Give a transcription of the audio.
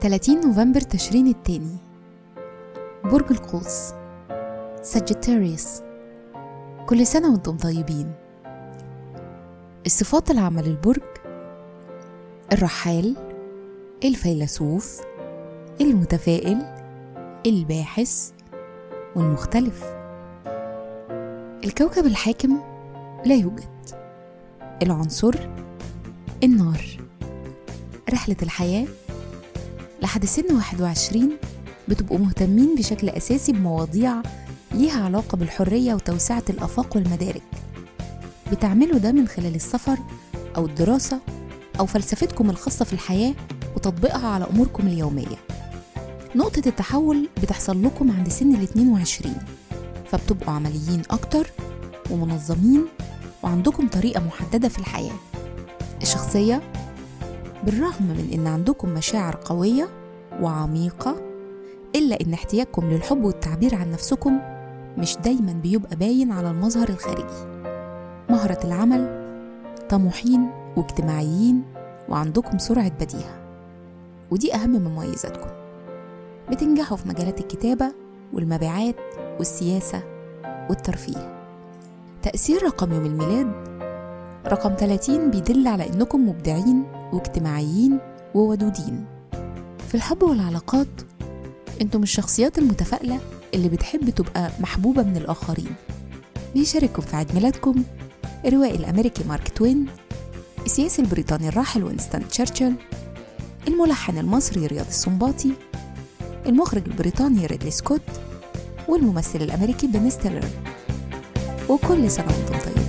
30 نوفمبر تشرين الثاني. برج القوس. ساجيتاريوس كل سنة وأنتم طيبين. الصفات العامة للبرج الرحال. الفيلسوف. المتفائل. الباحث. والمختلف. الكوكب الحاكم لا يوجد. العنصر النار. رحلة الحياة لحد سن 21 بتبقوا مهتمين بشكل أساسي بمواضيع ليها علاقة بالحرية وتوسعة الآفاق والمدارك. بتعملوا ده من خلال السفر أو الدراسة أو فلسفتكم الخاصة في الحياة وتطبيقها على أموركم اليومية. نقطة التحول بتحصل لكم عند سن ال 22 فبتبقوا عمليين أكتر ومنظمين وعندكم طريقة محددة في الحياة. الشخصية بالرغم من إن عندكم مشاعر قوية وعميقة إلا إن احتياجكم للحب والتعبير عن نفسكم مش دايما بيبقى باين على المظهر الخارجي. مهرة العمل طموحين واجتماعيين وعندكم سرعة بديهة. ودي أهم مميزاتكم. بتنجحوا في مجالات الكتابة والمبيعات والسياسة والترفيه. تأثير رقم يوم الميلاد رقم 30 بيدل على إنكم مبدعين واجتماعيين وودودين. في الحب والعلاقات إنتم الشخصيات المتفائلة اللي بتحب تبقى محبوبة من الآخرين. بيشارككم في عيد ميلادكم الروائي الأمريكي مارك توين السياسي البريطاني الراحل وينستون تشرشل الملحن المصري رياض السنباطي المخرج البريطاني ريدلي سكوت والممثل الأمريكي بن ستيلر وكل سنة وأنتم طيبين.